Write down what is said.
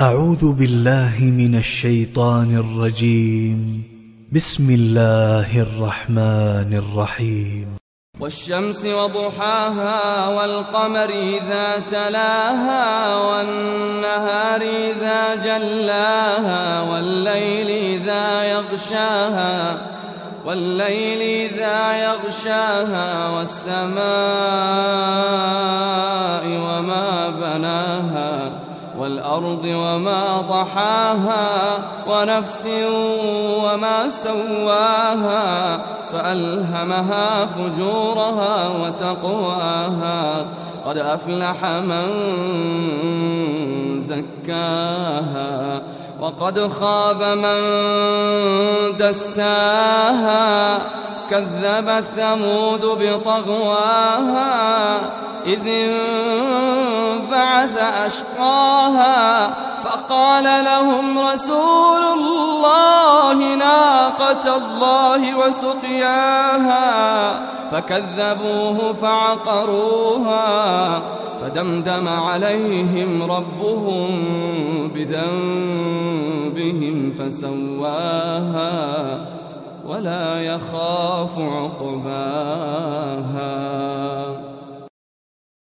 أعوذ بالله من الشيطان الرجيم. بسم الله الرحمن الرحيم. والشمس وضحاها والقمر إذا تلاها والنهار إذا جلاها والليل إذا يغشاها والليل إذا يغشاها والسماء وما بناها والأرض وما ضحاها ونفس وما سواها فألهمها فجورها وتقواها قد أفلح من زكاها وقد خاب من دساها كذبت ثمود بطغواها إذ انبعث أشقاها فقال لهم رسول الله ناقة الله وسقياها فكذبوه فعقروها فدمدم عليهم ربهم بذنبهم فسواها ولا يخاف عقباها